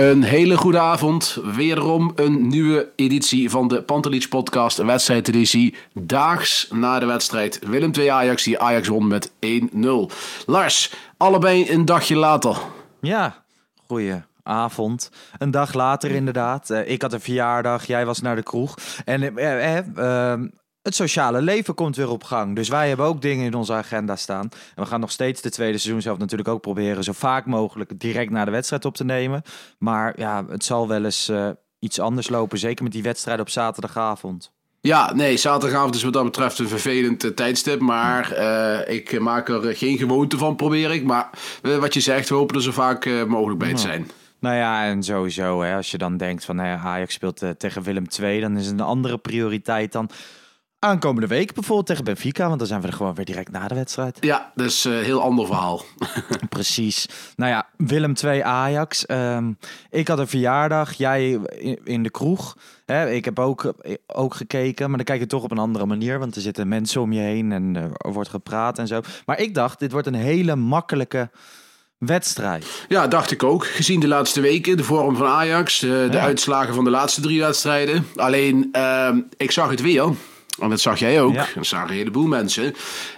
Een hele goede avond. Wederom een nieuwe editie van de Pantelich podcast, wedstrijdeditie. Daags na de wedstrijd Willem 2 Ajax, die Ajax won met 1-0. Lars, allebei een dagje later. Ja, goeie avond. Een dag later inderdaad. Eh, ik had een verjaardag, jij was naar de kroeg. En eh, eh, ehm, het sociale leven komt weer op gang. Dus wij hebben ook dingen in onze agenda staan. En we gaan nog steeds de tweede seizoen zelf natuurlijk ook proberen... zo vaak mogelijk direct na de wedstrijd op te nemen. Maar ja, het zal wel eens eh, iets anders lopen. Zeker met die wedstrijd op zaterdagavond. Ja, nee, zaterdagavond is wat dat betreft een vervelend eh, tijdstip. Maar eh, ik maak er geen gewoonte van, probeer ik. Maar wat je zegt, we hopen er zo vaak mogelijk bij te zijn. Nou ja, en sowieso, hè, als je dan denkt van nou ja, Ajax speelt tegen Willem II, dan is het een andere prioriteit dan aankomende week bijvoorbeeld tegen Benfica, want dan zijn we er gewoon weer direct na de wedstrijd. Ja, dus een heel ander verhaal. Precies. Nou ja, Willem 2 Ajax. Ehm, ik had een verjaardag, jij in, de kroeg. Hè, ik heb ook, ook gekeken, maar dan kijk je toch op een andere manier, want er zitten mensen om je heen en eh, er wordt gepraat en zo. Maar ik dacht, dit wordt een hele makkelijke wedstrijd. Ja, dacht ik ook. Gezien de laatste weken, de vorm van Ajax, eh, de Ja. uitslagen van de laatste drie wedstrijden. Alleen, ehm, ik zag het weer. En dat zag jij ook. Ja. Dat zagen een heleboel mensen.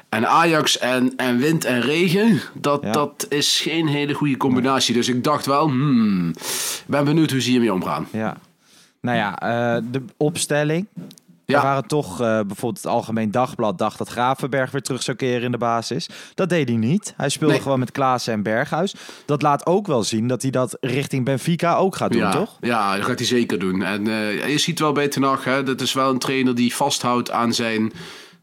En Ajax en, en wind en regen, dat, Ja. dat is geen hele goede combinatie. Dus ik dacht wel, hmm, ben benieuwd hoe ze hiermee omgaan. Ja. Nou ja, eh, de opstelling. Ja. Er waren toch, eh, bijvoorbeeld het Algemeen Dagblad dacht dat Gravenberg weer terug zou keren in de basis. Dat deed hij niet. Hij speelde Nee. gewoon met Klaassen en Berghuis. Dat laat ook wel zien dat hij dat richting Benfica ook gaat doen, ja, toch? Ja, dat gaat hij zeker doen. En eh, je ziet wel bij Ten Hag, hè, dat is wel een trainer die vasthoudt aan zijn,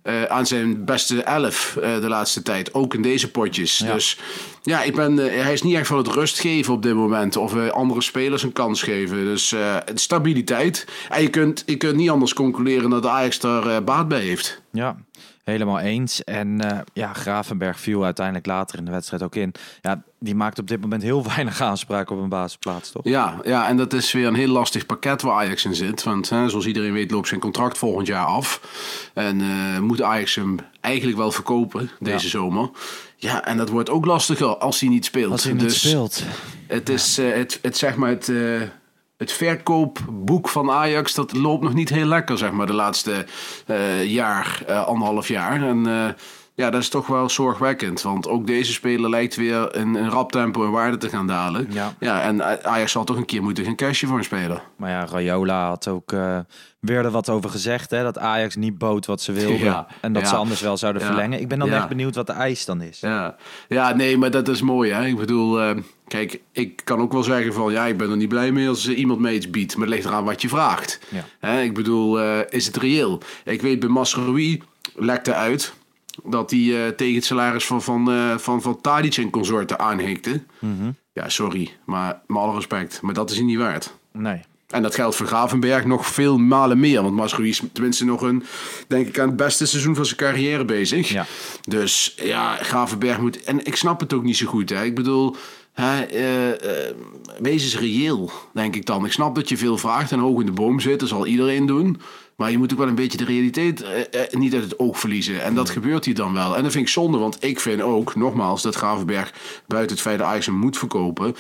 eh, aan zijn beste elf eh, de laatste tijd. Ook in deze potjes. Ja. Dus ja, ik ben, eh, hij is niet echt van het rust geven op dit moment. Of andere spelers een kans geven. Dus stabiliteit. En je kunt, je kunt niet anders concluderen dat Ajax daar baat bij heeft. Ja, helemaal eens. En eh, ja, Gravenberg viel uiteindelijk later in de wedstrijd ook in. Ja, die maakt op dit moment heel weinig aanspraak op een basisplaats, toch? Ja, ja, en dat is weer een heel lastig pakket waar Ajax in zit. Want hè, zoals iedereen weet loopt zijn contract volgend jaar af. En eh, moet Ajax hem eigenlijk wel verkopen deze Ja. zomer. Ja, en dat wordt ook lastiger als hij niet speelt. Als hij niet dus speelt. Het is eh, het, het, zeg maar het, het verkoopboek van Ajax, dat loopt nog niet heel lekker, zeg maar, de laatste eh, jaar, eh, anderhalf jaar. En eh, ja, dat is toch wel zorgwekkend. Want ook deze speler lijkt weer in een rap tempo in waarde te gaan dalen. Ja. ja en Ajax zal toch een keer moeten gaan cashen voor een speler. Maar ja, Rayola had ook eh, weer er wat over gezegd. Hè, dat Ajax niet bood wat ze wilden. Ja, En dat ja. ze anders wel zouden verlengen. Ik ben dan echt benieuwd wat de eis dan is. Ja. ja, nee, maar dat is mooi. Hè? Ik bedoel, eh, kijk, ik kan ook wel zeggen van ja, ik ben er niet blij mee als iemand mij iets biedt. Maar het ligt eraan wat je vraagt. Ja. Hè? Ik bedoel, eh, is het reëel? Ik weet bij Masroui lekte uit dat hij eh, tegen het salaris van, van, eh, van, van Tadic en consorten aanhikte. Mhm. Ja, sorry, maar met alle respect. Maar dat is hij niet waard. Nee. En dat geldt voor Gravenberg nog veel malen meer. Want Masroui is tenminste nog een, denk ik, aan het beste seizoen van zijn carrière bezig. Ja. Dus ja, Gravenberg moet... En ik snap het ook niet zo goed. Hè. Ik bedoel, hè, eh, wees eens reëel, denk ik dan. Ik snap dat je veel vraagt en hoog in de boom zit. Dat zal iedereen doen. Maar je moet ook wel een beetje de realiteit eh, niet uit het oog verliezen. En dat gebeurt hier dan wel. En dat vind ik zonde, want ik vind ook, nogmaals, dat Gravenberg buiten het feit dat Ajax hem moet verkopen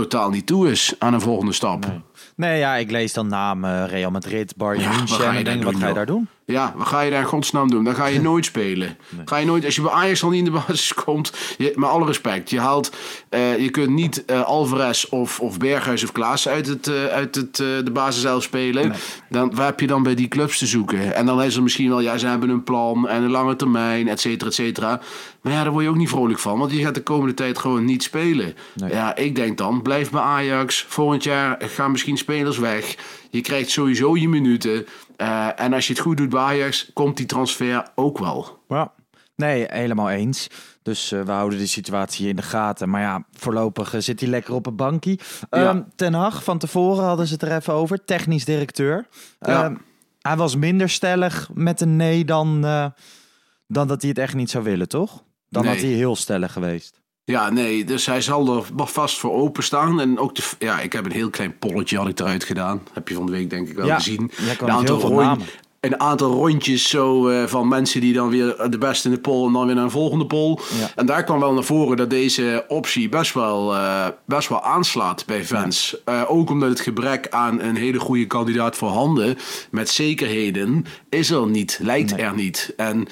totaal niet toe is aan een volgende stap. Nee, ja, ik lees dan namen Real Madrid, Bayern Ja, wat München. ga je daar denk, wat doen, ga je daar doen? Ja, wat ga je daar in godsnaam doen? Dan ga je nooit spelen. Ga je nooit, als je bij Ajax al niet in de basis komt, je, met alle respect, je haalt, eh, je kunt niet eh, Alvarez of, of Berghuis of Klaas uit, het, eh, uit het, eh, de basis zelf spelen. Dan, waar heb je dan bij die clubs te zoeken? En dan is er misschien wel, ja, ze hebben een plan en een lange termijn, et cetera, et cetera. Maar ja, daar word je ook niet vrolijk van, want je gaat de komende tijd gewoon niet spelen. Ja, ik denk dan, blijf bij Ajax. Volgend jaar gaan misschien spelers weg. Je krijgt sowieso je minuten. Eh, en als je het goed doet bij Ajax, komt die transfer ook wel. Ja. Nee, helemaal eens. Dus eh, we houden de situatie in de gaten. Maar ja, voorlopig eh, zit hij lekker op een bankie. Ja. Ehm, Ten Hag, van tevoren hadden ze het er even over. Technisch directeur. Ja. Ehm, hij was minder stellig met een nee dan, dan dat hij het echt niet zou willen, toch? Dan Nee. had hij heel stellig geweest. Ja, nee, dus hij zal er vast voor openstaan. En ook de, ja, ik heb een heel klein polletje had ik eruit gedaan. Heb je van de week denk ik wel Ja, gezien. Een veel rond-. Een aantal rondjes zo eh, van mensen die dan weer de beste in de poll en dan weer naar een volgende poll. Ja. En daar kwam wel naar voren dat deze optie best wel, eh, best wel aanslaat bij fans. Eh, ook omdat het gebrek aan een hele goede kandidaat voorhanden met zekerheden is er niet, lijkt er niet. En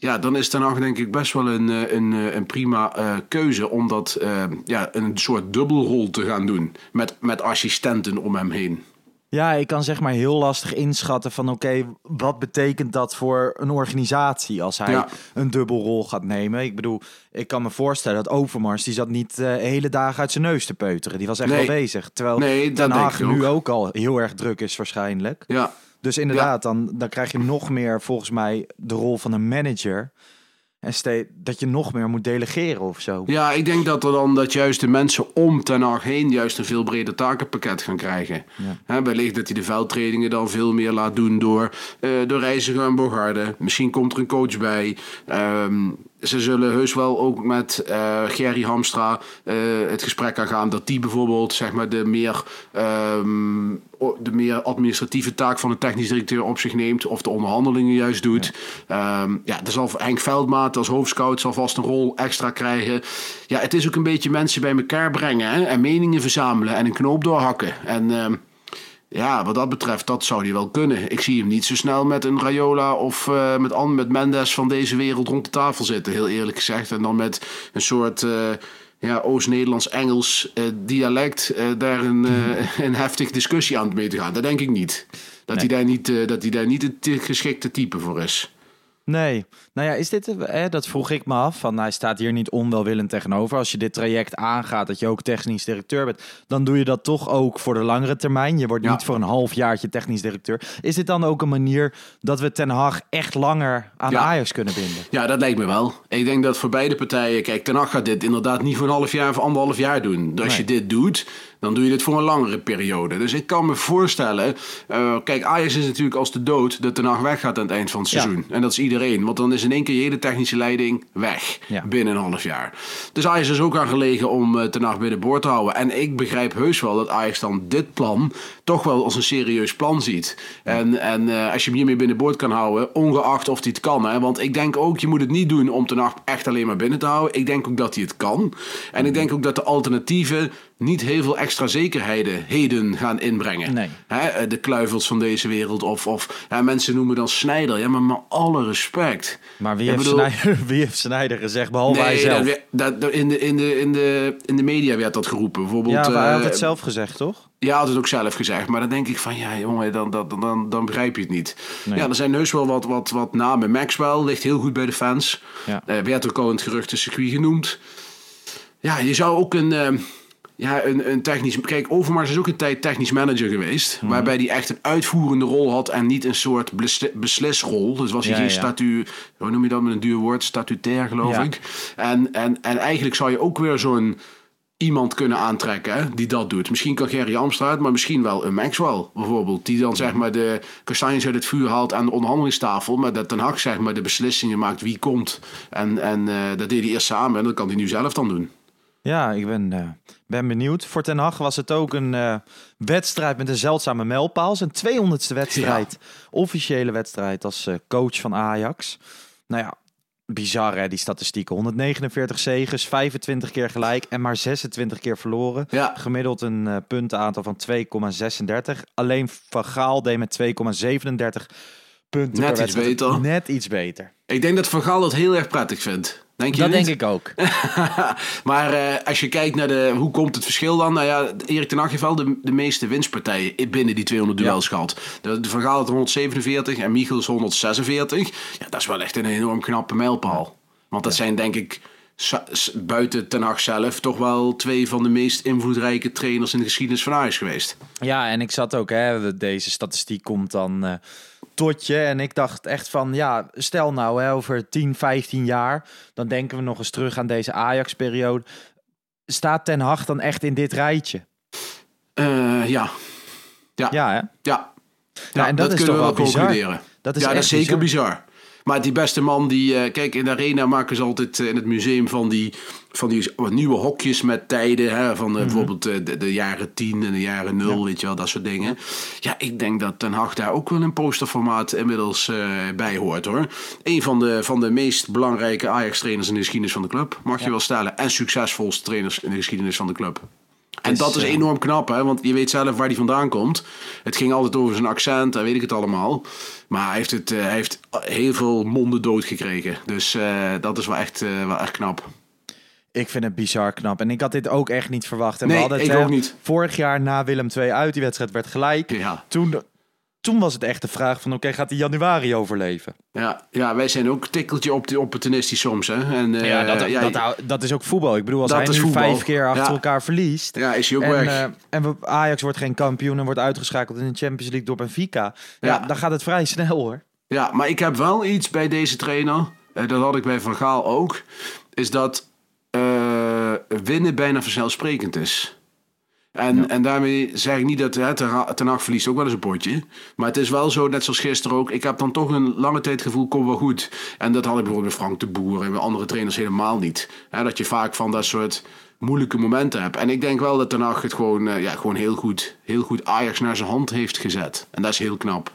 ja, dan is Ten Hag denk ik best wel een, eh, een, eh, een prima eh, keuze om dat ja, een soort dubbelrol te gaan doen. Met, met assistenten om hem heen. Ja, ik kan zeg maar heel lastig inschatten van oké, wat betekent dat voor een organisatie als hij Ja. een dubbelrol gaat nemen? Ik bedoel, ik kan me voorstellen dat Overmars, die zat niet eh hele dagen uit zijn neus te peuteren. Die was echt Nee. wel bezig. Terwijl Nee, Den Haag nu ook. ook al heel erg druk is waarschijnlijk. Ja, Dus inderdaad, dan, dan krijg je nog meer volgens mij de rol van een manager. En ste- dat je nog meer moet delegeren of zo. Ja, ik denk dat er dan dat juist de mensen om Ten Hag heen juist een veel breder takenpakket gaan krijgen. Wellicht dat hij de veldtrainingen dan veel meer laat doen door, eh door Reiziger en Bogarde. Misschien komt er een coach bij. Ehm, ze zullen heus wel ook met eh Gerry Hamstra eh, het gesprek aangaan dat die bijvoorbeeld zeg maar, de, meer, ehm, de meer administratieve taak van de technisch directeur op zich neemt of de onderhandelingen juist doet. Ja, ja er zal Henk Veldmaat als hoofdscout zal vast een rol extra krijgen. Ja, het is ook een beetje mensen bij elkaar brengen hè, en meningen verzamelen en een knoop doorhakken. En ehm, ja, wat dat betreft, dat zou hij wel kunnen. Ik zie hem niet zo snel met een Rayola of eh, met, An- met Mendes van deze wereld rond de tafel zitten, heel eerlijk gezegd. En dan met een soort eh, ja, Oost-Nederlands-Engels eh, dialect daar een, een heftige discussie aan mee te gaan. Dat denk ik niet. Dat, hij, daar niet dat hij daar niet het geschikte type voor is. Nee. Nou ja, is dit, eh, dat vroeg ik me af. Van, hij staat hier niet onwelwillend tegenover. Als je dit traject aangaat, dat je ook technisch directeur bent, dan doe je dat toch ook voor de langere termijn. Je wordt Ja. niet voor een half jaartje technisch directeur. Is dit dan ook een manier dat we Ten Hag echt langer aan Ja. Ajax kunnen binden? Ja, dat lijkt me wel. Ik denk dat voor beide partijen... Kijk, Ten Hag gaat dit inderdaad niet voor een half jaar of anderhalf jaar doen. Als je dit doet, dan doe je dit voor een langere periode. Dus ik kan me voorstellen... eh, kijk, Ajax is natuurlijk als de dood dat Ten Hag weggaat aan het eind van het Ja. seizoen. En dat is iedereen. Want dan is in één keer je hele technische leiding weg. Ja. Binnen een half jaar. Dus Ajax is ook aan gelegen om eh, Ten Hag binnenboord te houden. En ik begrijp heus wel dat Ajax dan dit plan... toch wel als een serieus plan ziet. En, en eh, als je hem hiermee binnenboord kan houden... ongeacht of hij het kan. Hè? Want ik denk ook, je moet het niet doen om Ten Hag echt alleen maar binnen te houden. Ik denk ook dat hij het kan. En ik denk ook dat de alternatieven niet heel veel extra zekerheden heden gaan inbrengen. Nee. Hè, eh, de kluivels van deze wereld. Of, of ja, mensen noemen dan Snijder. Ja, maar met alle respect. Maar wie, heeft, bedoel- Snijder, wie heeft Snijder gezegd, behalve hij Nee, zelf? dat, dat- in, de, in, de, in, de, in de media werd dat geroepen. Bijvoorbeeld, ja, maar hij had eh, het zelf gezegd, toch? Ja, had het ook zelf gezegd. Maar dan denk ik van, ja jongen, dan, dan, dan, dan begrijp je het niet. Nee. Ja, er zijn heus wel wat, wat, wat namen. Maxwell ligt heel goed bij de fans. Ja. Eh, werd ook al in het geruchtencircuit genoemd. Ja, je zou ook een... eh, ja, een, een technisch... Kijk, Overmars is ook een tijd technisch manager geweest. Mhm. Waarbij hij echt een uitvoerende rol had en niet een soort besli- beslisrol. Dus was hij Ja, geen ja. statu... Hoe noem je dat met een duur woord? Statutair, geloof Ja. ik. En, en, en eigenlijk zou je ook weer zo'n iemand kunnen aantrekken hè, die dat doet. Misschien kan Gerry Amstra het, maar misschien wel een Maxwell bijvoorbeeld. Die dan zeg maar de kastanjes uit het vuur haalt aan de onderhandelingstafel. Maar dat Den Haag zeg maar de beslissingen maakt wie komt. En, en eh, dat deed hij eerst samen en dat kan hij nu zelf dan doen. Ja, ik ben, eh, ben benieuwd. Voor Ten Hag was het ook een eh, wedstrijd met een zeldzame mijlpaal. Zijn 200ste wedstrijd. Officiële wedstrijd als coach van Ajax. Nou ja, bizar hè, die statistieken. 149 zegens, 25 keer gelijk en maar 26 keer verloren. Ja. Gemiddeld een eh, puntenaantal van 2,36. Alleen Van Gaal deed met 2,37 punten Net per iets beter. Net iets beter. Ik denk dat Van Gaal dat heel erg prettig vindt. Denk je Dat niet? denk ik ook. maar eh, als je kijkt naar de, hoe komt het verschil dan? Nou ja, Erik ten Hag heeft wel de, de meeste winstpartijen binnen die 200 duels gehad. De, de Van Gaal had 147 en Michels 146. Ja, dat is wel echt een enorm knappe mijlpaal. Want dat zijn denk ik buiten ten Hag zelf toch wel twee van de meest invloedrijke trainers in de geschiedenis van Ajax geweest. Ja, en ik zat ook, hè, deze statistiek komt dan eh, tot je. En ik dacht echt van, ja, stel nou hè, over 10, 15 jaar, dan denken we nog eens terug aan deze Ajax-periode. Staat Ten Hag dan echt in dit rijtje? Eh, ja. Ja. Ja, hè? Ja. Ja, en dat is kunnen toch we wel bizar? concluderen. Dat is ja, dat is zeker bizar. bizar. Maar die beste man, die, eh, kijk, in de arena maken ze altijd eh, in het museum van die, van die nieuwe hokjes met tijden. Hè, van Mhm. eh, bijvoorbeeld eh, de, de jaren 10 en de jaren 0, weet je wel, dat soort dingen. Ja, ik denk dat Ten Hag daar ook wel in posterformaat inmiddels eh, bij hoort hoor. Een van de, van de meest belangrijke Ajax-trainers in de geschiedenis van de club, mag je wel stellen. En succesvolste trainers in de geschiedenis van de club. En dat is enorm knap, hè? want je weet zelf waar hij vandaan komt. Het ging altijd over zijn accent en weet ik het allemaal. Maar hij heeft, het, eh, hij heeft heel veel monden dood gekregen. Dus eh, dat is wel echt, eh, wel echt knap. Ik vind het bizar knap. En ik had dit ook echt niet verwacht. En Nee, we hadden het, ik hè, ook niet. Vorig jaar na Willem II uit, die wedstrijd werd gelijk. Ja. Toen, toen was het echt de vraag van, oké, gaat hij januari overleven? Ja, ja, wij zijn ook tikkeltje op opportunistisch soms. Hè? En, eh, Ja, dat, ja, dat, hou- dat is ook voetbal. Ik bedoel, als Dat hij nu voetbal. vijf keer achter Ja. elkaar verliest... ja, is hij ook en, weg. eh, en we, Ajax wordt geen kampioen en wordt uitgeschakeld in de Champions League door Benfica. Ja, Ja. dan gaat het vrij snel hoor. Ja, maar ik heb wel iets bij deze trainer. eh, dat had ik bij Van Gaal ook. Is dat eh, winnen bijna vanzelfsprekend is. En, en daarmee zeg ik niet dat hè, Ten Hag verliest ook wel eens een potje. Maar het is wel zo, net zoals gisteren ook. Ik heb dan toch een lange tijd gevoel, kom wel goed. En dat had ik bijvoorbeeld bij Frank de Boer en bij andere trainers helemaal niet. Hè, dat je vaak van dat soort moeilijke momenten hebt. En ik denk wel dat Ten Hag het gewoon, eh, ja, gewoon heel, goed, heel goed Ajax naar zijn hand heeft gezet. En dat is heel knap.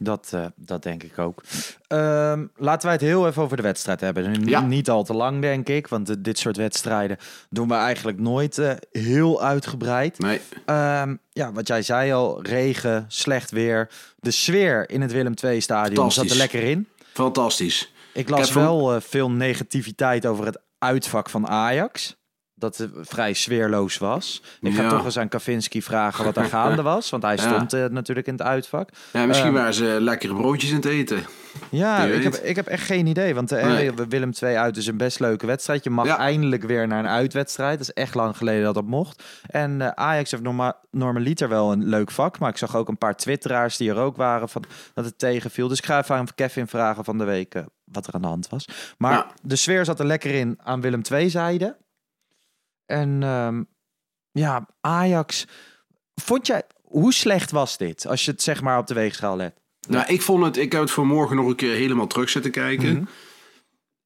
Dat, eh, dat denk ik ook. Ehm, laten wij het heel even over de wedstrijd hebben. Ja. Niet al te lang, denk ik. Want dit soort wedstrijden doen we eigenlijk nooit eh, heel uitgebreid. Nee. Ehm, ja, wat jij zei al, regen, slecht weer. De sfeer in het Willem II-stadion zat er lekker in. Fantastisch. Ik las wel eh, veel negativiteit over het uitvak van Ajax. Dat het vrij sfeerloos was. Ik ga Ja. toch eens aan Kavinski vragen wat er gaande was. Want hij Ja. stond eh, natuurlijk in het uitvak. Ja, misschien Ehm, waren ze lekkere broodjes aan het eten. Ja, ik heb, ik heb echt geen idee. Want Nee. Willem 2 uit is een best leuke wedstrijd. Je mag Ja. eindelijk weer naar een uitwedstrijd. Dat is echt lang geleden dat dat mocht. En eh, Ajax heeft norma normaliter wel een leuk vak. Maar ik zag ook een paar twitteraars die er ook waren van dat het tegenviel. Dus ik ga even aan Kevin vragen van de week wat er aan de hand was. Maar de sfeer zat er lekker in aan Willem 2 zijde. En ehm, ja, Ajax. Vond jij, hoe slecht was dit? Als je het zeg maar op de weegschaal let. Nou, ik vond het, ik heb het vanmorgen nog een keer helemaal terug zitten kijken. Mhm.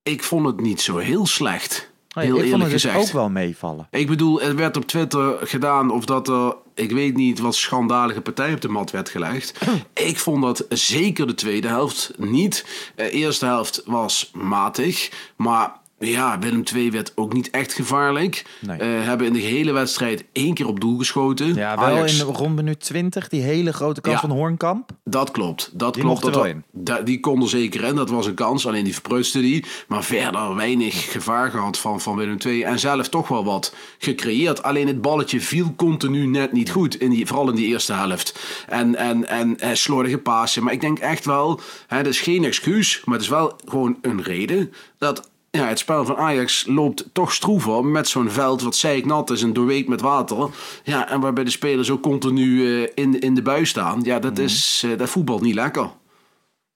Ik vond het niet zo heel slecht. Nee, Heel ik vond eerlijk het dus gezegd. ook wel meevallen. Ik bedoel, er werd op Twitter gedaan of dat er, ik weet niet, wat schandalige partij op de mat werd gelegd. ik vond dat zeker de tweede helft niet. De eerste helft was matig, maar ja, Willem II werd ook niet echt gevaarlijk. Nee. Eh, hebben in de hele wedstrijd één keer op doel geschoten. Ja, wel Ajax- in de rond minuut 20, die hele grote kans Ja. van Hoornkamp. Dat klopt. Dat Die klopt. er dat wel in. die kon er zeker in. Dat was een kans. Alleen die verprutste die. Maar verder weinig gevaar gehad van, van Willem II. En zelf toch wel wat gecreëerd. Alleen het balletje viel continu net niet goed. In die, vooral in die eerste helft. En, en, en eh, slordige pasen. Maar ik denk echt wel. Hè, dat is geen excuus. Maar het is wel gewoon een reden. Dat ja, het spel van Ajax loopt toch stroever met zo'n veld wat zeiknat is en doorweekt met water. Ja, en waarbij de spelers ook continu eh, in, in de bui staan. Ja, dat, Mhm. is, eh, dat voetbalt niet lekker.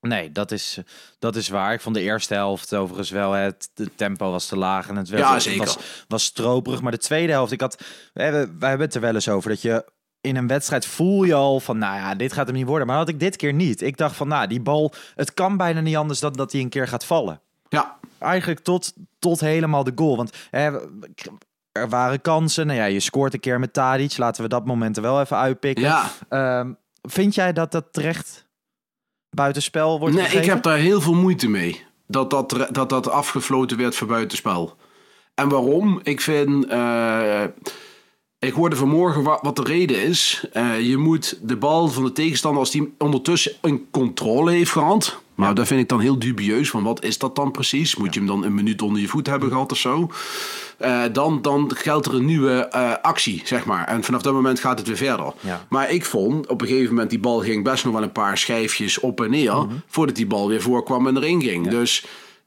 Nee, dat is, dat is waar. Ik vond de eerste helft overigens wel. Het de tempo was te laag en het, werd, Ja, zeker. was, was stroperig. Maar de tweede helft, ik had, we hebben, wij hebben het er wel eens over dat je in een wedstrijd voel je al van, nou ja, dit gaat hem niet worden. Maar dat had ik dit keer niet. Ik dacht van, nou, die bal, het kan bijna niet anders dan dat hij een keer gaat vallen. Ja, Eigenlijk tot, tot helemaal de goal. Want hè, er waren kansen. Nou ja, je scoort een keer met Tadic. Laten we dat moment er wel even uitpikken. ja. Ehm, vind jij dat dat terecht buitenspel wordt Nee, gegeven? ik heb daar heel veel moeite mee. dat dat, dat, dat afgefloten werd voor buitenspel. En waarom? Ik vind. eh, ik hoorde vanmorgen wa- wat de reden is. Eh, je moet de bal van de tegenstander, als die ondertussen een controle heeft gehad. Nou, dat vind ik dan heel dubieus. Van wat is dat dan precies? Moet je hem dan een minuut onder je voet hebben gehad of zo? Eh, dan, dan geldt er een nieuwe eh, actie, zeg maar. En vanaf dat moment gaat het weer verder. Ja. Maar ik vond, op een gegeven moment, die bal ging best nog wel een paar schijfjes op en neer. Mhm. Voordat die bal weer voorkwam en erin ging. Dus.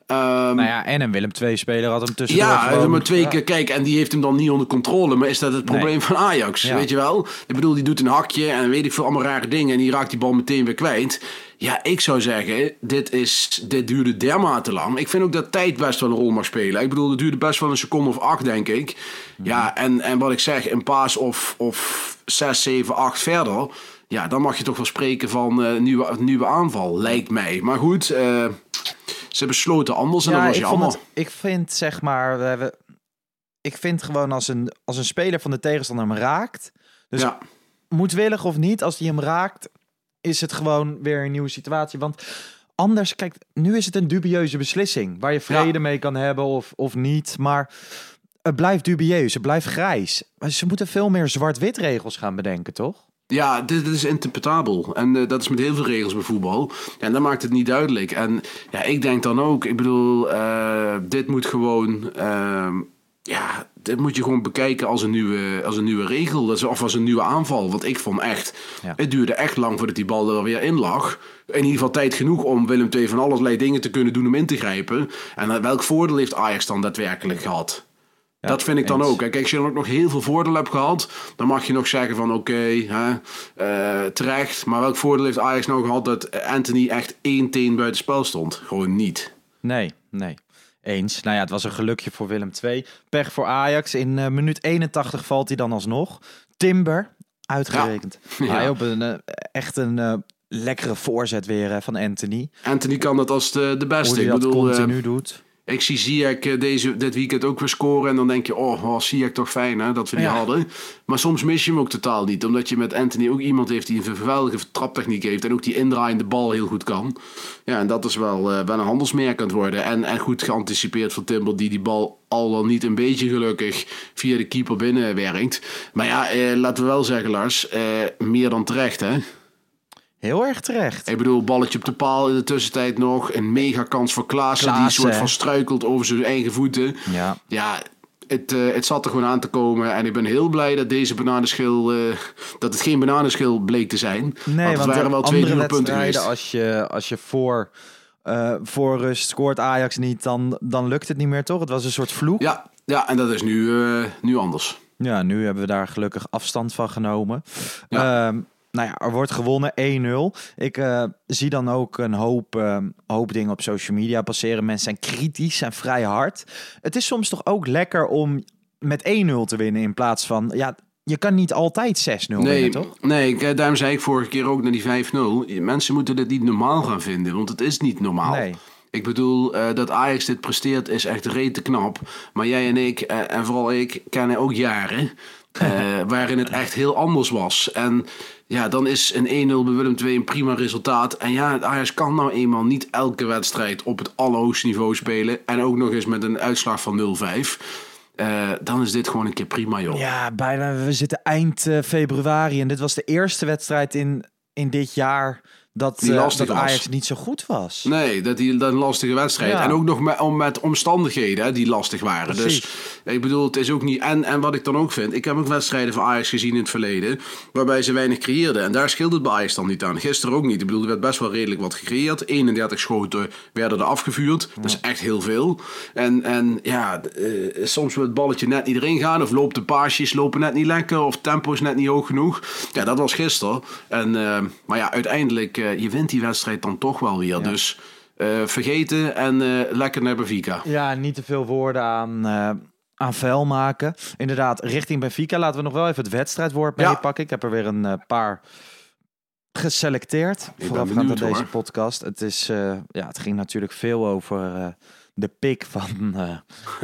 Ehm, Nou ja, en een Willem II-speler had hem tussendoor ja, gewoon... maar twee keer kijk en die heeft hem dan niet onder controle. Maar is dat het probleem Nee. van Ajax? Ja. Weet je wel? Ik bedoel, die doet een hakje en weet ik veel allemaal rare dingen. En die raakt die bal meteen weer kwijt. Ja, ik zou zeggen, dit, is, dit duurde dermate lang. Ik vind ook dat tijd best wel een rol mag spelen. Ik bedoel, het duurde best wel een seconde of acht, denk ik. Ja, en, en wat ik zeg, een paas of, of zes, zeven, acht verder. Ja, dan mag je toch wel spreken van eh nieuwe, nieuwe aanval, lijkt mij. Maar goed, eh, ze besloten anders en dat was ik, jammer. het, ik vind zeg maar, we hebben, ik vind gewoon als een, als een speler van de tegenstander hem raakt, dus ja. moedwillig of niet, als hij hem raakt, is het gewoon weer een nieuwe situatie. Want anders, kijk, nu is het een dubieuze beslissing waar je vrede Ja. mee kan hebben of, of niet, maar het blijft dubieus, het blijft grijs. Maar ze moeten veel meer zwart-wit regels gaan bedenken, toch? Ja, dit, dit is interpretabel. En eh, dat is met heel veel regels bij voetbal. En dan maakt het niet duidelijk. En ja, ik denk dan ook, ik bedoel, eh, dit moet gewoon. ehm, ja, dit moet je gewoon bekijken als een nieuwe, als een nieuwe regel. Dat Of als een nieuwe aanval. Want ik vond echt. Ja. Het duurde echt lang voordat die bal er weer in lag. In ieder geval tijd genoeg om Willem II van allerlei dingen te kunnen doen om in te grijpen. En eh, welk voordeel heeft Ajax dan daadwerkelijk gehad? Dat vind ik dan eens. ook. Kijk, als je dan ook nog heel veel voordeel hebt gehad, dan mag je nog zeggen van oké, eh, terecht. Maar welk voordeel heeft Ajax nou gehad dat Anthony echt één teen buiten spel stond? Gewoon niet. Nee, nee. Eens. Nou ja, het was een gelukje voor Willem II. Pech voor Ajax. In eh, minuut 81 valt hij dan alsnog. Timber, uitgerekend. Ja. Hij op een, eh, echt een lekkere voorzet weer van Anthony. Anthony kan dat als de, de Hoe beste. hij Ik dat bedoel, eh, continu doet. Ik zie Ziyech eh, deze, dit weekend ook weer scoren. En dan denk je, oh, oh Ziyech toch fijn hè, dat we die Ja. hadden. Maar soms mis je hem ook totaal niet. Omdat je met Anthony ook iemand heeft die een geweldige traptechniek heeft. En ook die indraaiende bal heel goed kan. Ja, en dat is wel, eh, wel een handelsmerk aan het worden. En, en goed geanticipeerd van Timber, die die bal al dan niet een beetje gelukkig via de keeper binnenwerkt. Maar ja, eh, laten we wel zeggen, Lars, eh, meer dan terecht, hè? Heel erg terecht. Ik bedoel, balletje op de paal in de tussentijd nog. Een mega kans voor Klaassen, die soort van struikelt over zijn eigen voeten. Ja. Ja, het, eh, het zat er gewoon aan te komen. En ik ben heel blij dat deze bananenschil, eh, dat het geen bananenschil bleek te zijn. Nee, want het want waren wel twee nieuwe punten geweest. als je, als je voor, eh, voor rust scoort Ajax niet, dan, dan lukt het niet meer, toch? Het was een soort vloek. Ja, ja, en dat is nu, nu anders. Ja, nu hebben we daar gelukkig afstand van genomen. Ja. Ehm, nou ja, er wordt gewonnen 1-0. Ik eh, zie dan ook een hoop, ehm, hoop dingen op social media passeren. Mensen zijn kritisch en vrij hard. Het is soms toch ook lekker om met 1-0 te winnen in plaats van... Ja, je kan niet altijd 6-0 Nee, winnen, toch? nee ik, eh, daarom zei ik vorige keer ook naar die 5-0. Mensen moeten dit niet normaal gaan vinden, want het is niet normaal. Nee. Ik bedoel, eh, dat Ajax dit presteert is echt rete knap. Maar jij en ik, en vooral ik, kennen ook jaren waarin het echt heel anders was. En ja, dan is een 1-0 bij Willem II een prima resultaat. En ja, Ajax kan nou eenmaal niet elke wedstrijd op het allerhoogste niveau spelen. En ook nog eens met een uitslag van 0-5. Eh, dan is dit gewoon een keer prima, joh. Ja, bijna. We zitten eind eh, februari en dit was de eerste wedstrijd in, in dit jaar dat, Die eh, dat was. Ajax niet zo goed was. Nee, dat, die, dat een lastige wedstrijd. Ja. En ook nog met, om, met omstandigheden hè, die lastig waren. Precies. Dus ik bedoel, het is ook niet. En, en wat ik dan ook vind, ik heb ook wedstrijden van Ajax gezien in het verleden. waarbij ze weinig creëerden. En daar scheelde het bij Ajax dan niet aan. Gisteren ook niet. Ik bedoel, er werd best wel redelijk wat gecreëerd. 31 schoten werden er afgevuurd. Dat is echt heel veel. En, en ja, eh, soms wil het balletje net niet erin gaan. Of loopt de paasjes lopen net niet lekker. Of tempo is net niet hoog genoeg. Ja, dat was gisteren. En, eh, maar ja, uiteindelijk, eh, je wint die wedstrijd dan toch wel weer. Dus eh, vergeten en eh, lekker naar Benfica. Ja, niet te veel woorden aan, aan vuil maken. Inderdaad, richting Benfica laten we nog wel even het wedstrijdwoord Ja. meepakken. Ik heb er weer een paar geselecteerd. Voorafgaand aan deze hoor. podcast. Het, is, ja, het ging natuurlijk veel over de pik van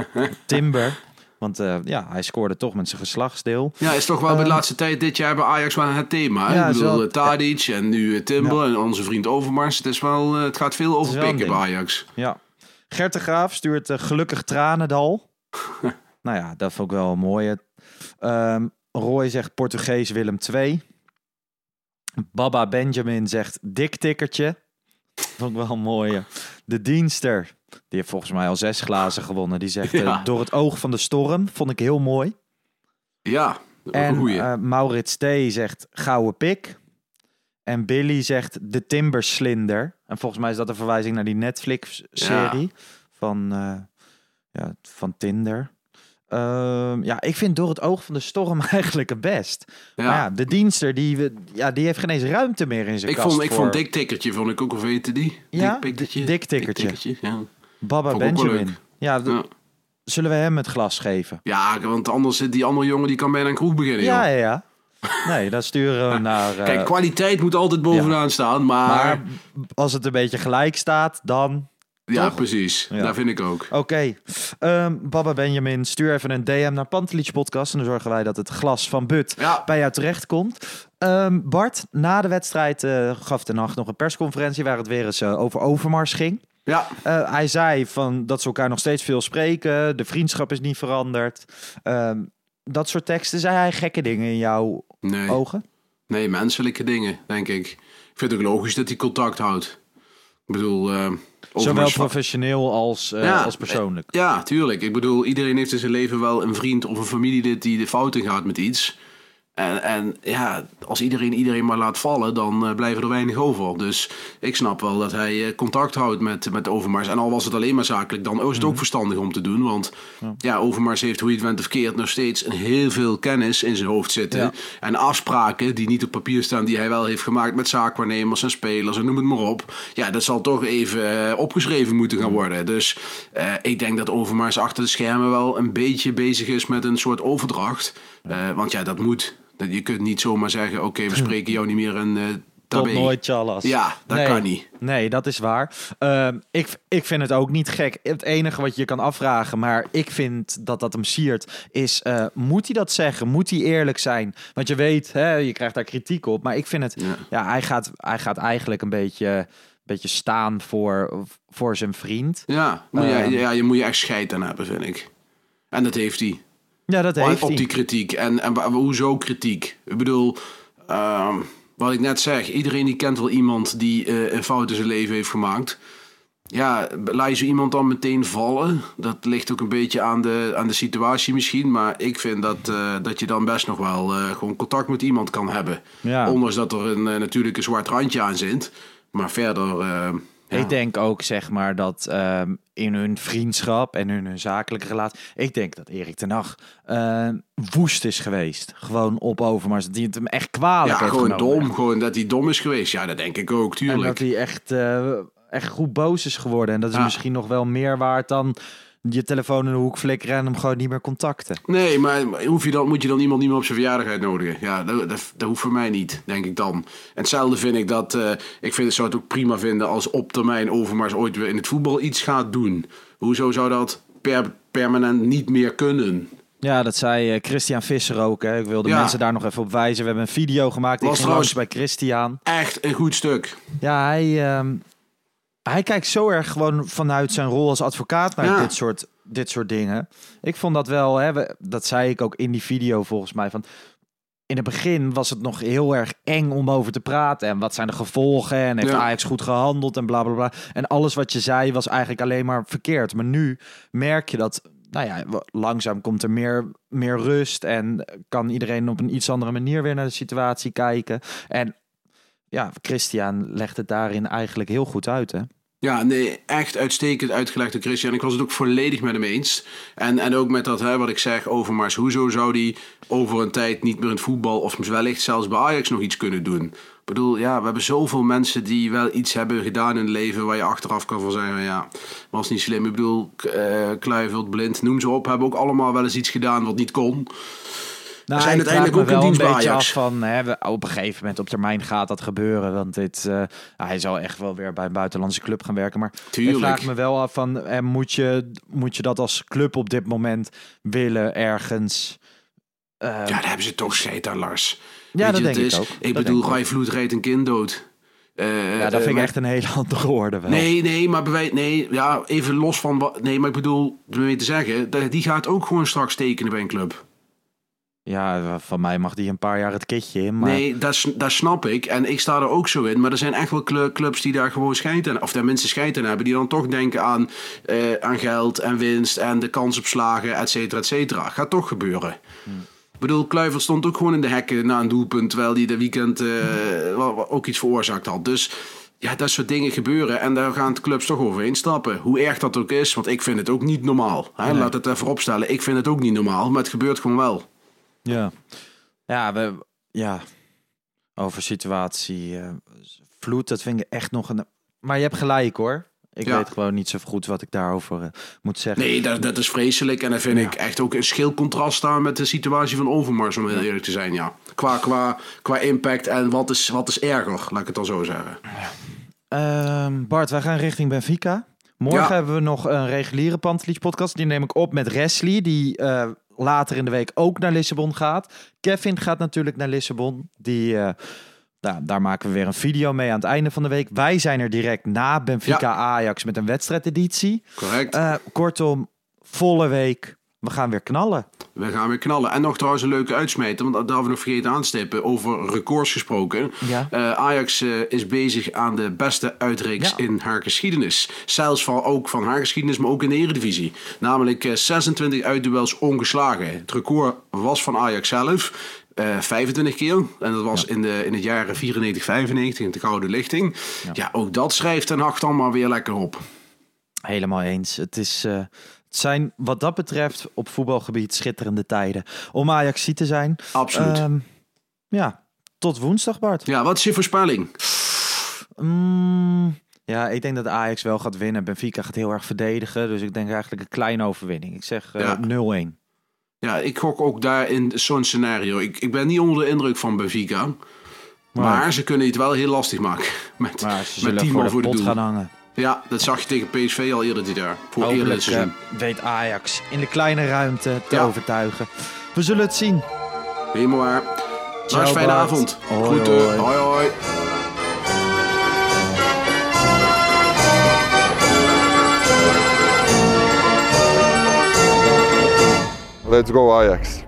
Timber. Want eh, ja, hij scoorde toch met zijn geslachtsdeel. Ja, is toch wel bij de laatste tijd dit jaar bij Ajax wel het thema. hè? Ja, ik bedoel, eh, Tadic en nu eh, Timber en onze vriend Overmars. Het, is wel, het gaat veel over pikken bij. Ajax. Ja. Gert de Graaf stuurt gelukkig tranendal. nou ja, dat vond ik wel een mooie. Ehm, Roy zegt Portugees Willem II. Baba Benjamin zegt dik tikkertje. Vond ik wel een mooie. De dienster, die heeft volgens mij al zes glazen gewonnen. Die zegt eh, Ja. door het oog van de storm. Vond ik heel mooi. Ja, En goeie. eh, Maurits T. zegt gouden pik. En Billy zegt de Timberslinder. En volgens mij is dat een verwijzing naar die Netflix-serie van, eh, ja, van Tinder. Ehm, ja, ik vind door het oog van de storm eigenlijk het best. ja. Maar ja, de dienster, die, we- ja, die heeft geen eens ruimte meer in zijn ik kast vond, ik voor vond Dik Tikkertje, vond ik ook al weten die. Ja? Dik Tikkertje. Dik Tikkertje. Dik Tikkertje, ja. Baba vond Benjamin. Ja, zullen we hem het glas geven? ja, want anders zit die andere jongen die kan bijna een kroeg beginnen. Ja, joh. ja, ja. Nee, dan sturen we naar... eh, Kijk, kwaliteit moet altijd bovenaan staan, maar... maar als het een beetje gelijk staat, dan... ja, toch? precies. Ja. Dat vind ik ook. Oké, Ehm, Baba Benjamin, stuur even een DM naar Pantelich Podcast en dan zorgen wij dat het glas van But Ja. bij jou terecht komt. Ehm, Bart, na de wedstrijd eh, gaf de nacht nog een persconferentie waar het weer eens eh, over Overmars ging. Ja, Eh, hij zei van dat ze elkaar nog steeds veel spreken, de vriendschap is niet veranderd. Ehm, dat soort teksten, zei hij gekke dingen in jouw nee. ogen? Nee, menselijke dingen, denk ik. Ik vind het ook logisch dat hij contact houdt. Ik bedoel... eh Zowel professioneel als, eh, Ja, als persoonlijk. Ja, tuurlijk. Ik bedoel, iedereen heeft in zijn leven wel een vriend of een familielid die de fout in gaat met iets. En, en ja, als iedereen iedereen maar laat vallen, dan eh, blijven er weinig over. Dus ik snap wel dat hij eh, contact houdt met, met Overmars. En al was het alleen maar zakelijk, dan is het Mhm. ook verstandig om te doen. Want ja, Overmars heeft, hoe je het went of keert, nog steeds een heel veel kennis in zijn hoofd zitten. Ja. En afspraken die niet op papier staan, die hij wel heeft gemaakt met zaakwaarnemers en spelers en noem het maar op. Ja, dat zal toch even eh, opgeschreven moeten gaan worden. Dus eh, ik denk dat Overmars achter de schermen wel een beetje bezig is met een soort overdracht. Eh, want ja, dat moet. Dat- Je kunt niet zomaar zeggen, oké, we spreken jou niet meer een eh Tot nooit Chalas. Ja, dat Nee. kan niet. Nee, dat is waar. Ehm, ik, ik vind het ook niet gek. Het enige wat je kan afvragen, maar ik vind dat dat hem siert, is: eh, moet hij dat zeggen? Moet hij eerlijk zijn? Want je weet, hè, je krijgt daar kritiek op. Maar ik vind het, ja, Ja. hij, gaat, hij gaat eigenlijk een beetje, beetje staan voor, voor zijn vriend. Ja, moet je, Ehm. ja, je moet je echt scheid aan hebben, vind ik. En dat heeft hij. Ja, dat heeft op hij. die kritiek. En, en hoezo kritiek? Ik bedoel, ehm, wat ik net zeg, iedereen die kent wel iemand die eh, een fout in zijn leven heeft gemaakt. Ja, laat je zo iemand dan meteen vallen? Dat ligt ook een beetje aan de, aan de situatie misschien. Maar ik vind dat, eh, dat je dan best nog wel eh, gewoon contact met iemand kan hebben. Ja. Ondanks dat er een, natuurlijk een zwart randje aan zit. Maar verder... ja. Ik denk ook, zeg maar, dat ehm, in hun vriendschap en in hun zakelijke relatie... Ik denk dat Erik ten Hag ehm, woest is geweest. Gewoon op Overmars. Dat hij het hem echt kwalijk ja, heeft gewoon genomen. dom. Gewoon dat hij dom is geweest. Ja, dat denk ik ook, En tuurlijk. dat hij echt, eh, echt goed boos is geworden. En dat is Ja. misschien nog wel meer waard dan je telefoon in de hoek flikkeren en hem gewoon niet meer contacten. Nee, maar hoef je dan, moet je dan iemand niet meer op zijn verjaardag uitnodigen? Ja, dat, dat, dat hoeft voor mij niet, denk ik dan. En hetzelfde vind ik dat... eh, ik vind, zou het ook prima vinden als op termijn Overmars ooit weer in het voetbal iets gaat doen. Hoezo zou dat per, permanent niet meer kunnen? Ja, dat zei eh, Christian Visser ook. Hè. Ik wilde Ja. mensen daar nog even op wijzen. We hebben een video gemaakt. Was trouwens- bij Christian. Echt een goed stuk. Ja, hij, ehm, hij kijkt zo erg gewoon vanuit zijn rol als advocaat naar Ja. dit, soort, dit soort dingen. Ik vond dat wel, hè, we- dat zei ik ook in die video volgens mij. Van, in het begin was het nog heel erg eng om over te praten. En wat zijn de gevolgen? En heeft Ja. Ajax goed gehandeld? En bla bla bla. En alles wat je zei was eigenlijk alleen maar verkeerd. Maar nu merk je dat. Nou ja, langzaam komt er meer, meer rust. En kan iedereen op een iets andere manier weer naar de situatie kijken. En ja, Christian legt het daarin eigenlijk heel goed uit. Hè? Ja, nee, echt uitstekend uitgelegd door Christian. Ik was het ook volledig met hem eens. En, en ook met dat, hè, wat ik zeg, Overmars. Hoezo zou die over een tijd niet meer in het voetbal... of wellicht zelfs bij Ajax nog iets kunnen doen? Ik bedoel, ja, we hebben zoveel mensen die wel iets hebben gedaan in het leven... waar je achteraf kan van zeggen, ja, was niet slim. Ik bedoel, eh Kluivert, Blind, noem ze op... hebben ook allemaal wel eens iets gedaan wat niet kon. Nou, zijn uiteindelijk ook dienst een beetje af van hè, we- op een gegeven moment op termijn gaat dat gebeuren. Want dit, eh, hij zal echt wel weer bij een buitenlandse club gaan werken. Maar Tuurlijk. ik vraag me wel af van eh, moet, je, moet je dat als club op dit moment willen ergens? eh, Ja, daar hebben ze toch aan, Lars. Ja, Weet dat denk ik is- ook. Ik Dat bedoel, Rai Vloed rijdt een kind dood. Ja, dat vind ik echt een hele andere orde wel. Nee, nee, maar bij, nee, ja, even los van wat. Nee, maar ik bedoel, om mee te zeggen, die gaat ook gewoon straks tekenen bij een club. Ja, van mij mag die een paar jaar het kitje in. Maar Nee, dat, snap ik. En ik sta er ook zo in. Maar er zijn echt wel clu- clubs die daar gewoon aan, of daar mensen aan hebben, die dan toch denken aan, eh, aan geld en winst en de kans op slagen, et cetera, et cetera. Gaat toch gebeuren. Ik bedoel, Kluivert stond ook gewoon in de hekken na een doelpunt, terwijl hij de weekend eh, ook iets veroorzaakt had. Dus ja, dat soort dingen gebeuren en daar gaan de clubs toch overheen stappen. Hoe erg dat ook is, want ik vind het ook niet normaal. Hè? Laat het even opstellen. Ik vind het ook niet normaal, maar het gebeurt gewoon wel. Ja, ja, we, ja. over situatie. eh, vloed, dat vind ik echt nog een. Maar je hebt gelijk hoor. Ik Ja. weet gewoon niet zo goed wat ik daarover eh, moet zeggen. Nee, dat, dat is vreselijk. En dat vind ik echt ook een schil contrast staan met de situatie van Overmars, om heel eerlijk te zijn. Ja. Qua, qua, qua impact en wat is, wat is erger, laat ik het dan zo zeggen. Ehm, Bart, wij gaan richting Benfica. Morgen Ja. hebben we nog een reguliere Pantelich podcast. Die neem ik op met Wesley, die eh, later in de week ook naar Lissabon gaat. Kevin gaat natuurlijk naar Lissabon. Die, eh, nou, daar maken we weer een video mee aan het einde van de week. Wij zijn er direct na Benfica Ajax met een wedstrijdeditie. Correct. Eh, kortom, volle week. We gaan weer knallen. We gaan weer knallen. En nog trouwens een leuke uitsmijter, want dat hadden we nog vergeten aanstippen. Over records gesproken. Ja. Eh, Ajax eh, is bezig aan de beste uitreeks Ja. in haar geschiedenis. Zelfs van, ook van haar geschiedenis, maar ook in de Eredivisie. Namelijk eh, 26 uitduels ongeslagen. Het record was van Ajax zelf. eh 25 keer. En dat was in, de, in het jaren 94, 95 in de Gouden Lichting. Ja. ook dat schrijft Ten Hag dan maar weer lekker op. Helemaal eens. Het, is, eh, het zijn wat dat betreft op voetbalgebied schitterende tijden. Om Ajax te zijn. Absoluut. Ehm, ja, tot woensdag Bart. ja, wat is je voorspelling? Mm, ja, ik denk dat Ajax wel gaat winnen. Benfica gaat heel erg verdedigen. Dus ik denk eigenlijk een kleine overwinning. Ik zeg eh, Ja. 0-1. Ja, ik gok ook daar in zo'n scenario. Ik, ik ben niet onder de indruk van Benfica. Maar ze kunnen het wel heel lastig maken. Met, met tien voor de voor de pot doel. gaan hangen. Ja, dat zag je tegen PSV al eerder dit jaar. Voor eerder dit Hopelijk seizoen. eh, weet Ajax in de kleine ruimte te Ja. overtuigen. We zullen het zien. Helemaal waar. Ciao, fijne Bart. avond. Hoi, Groeten. hoi. hoi. Let's go Ajax.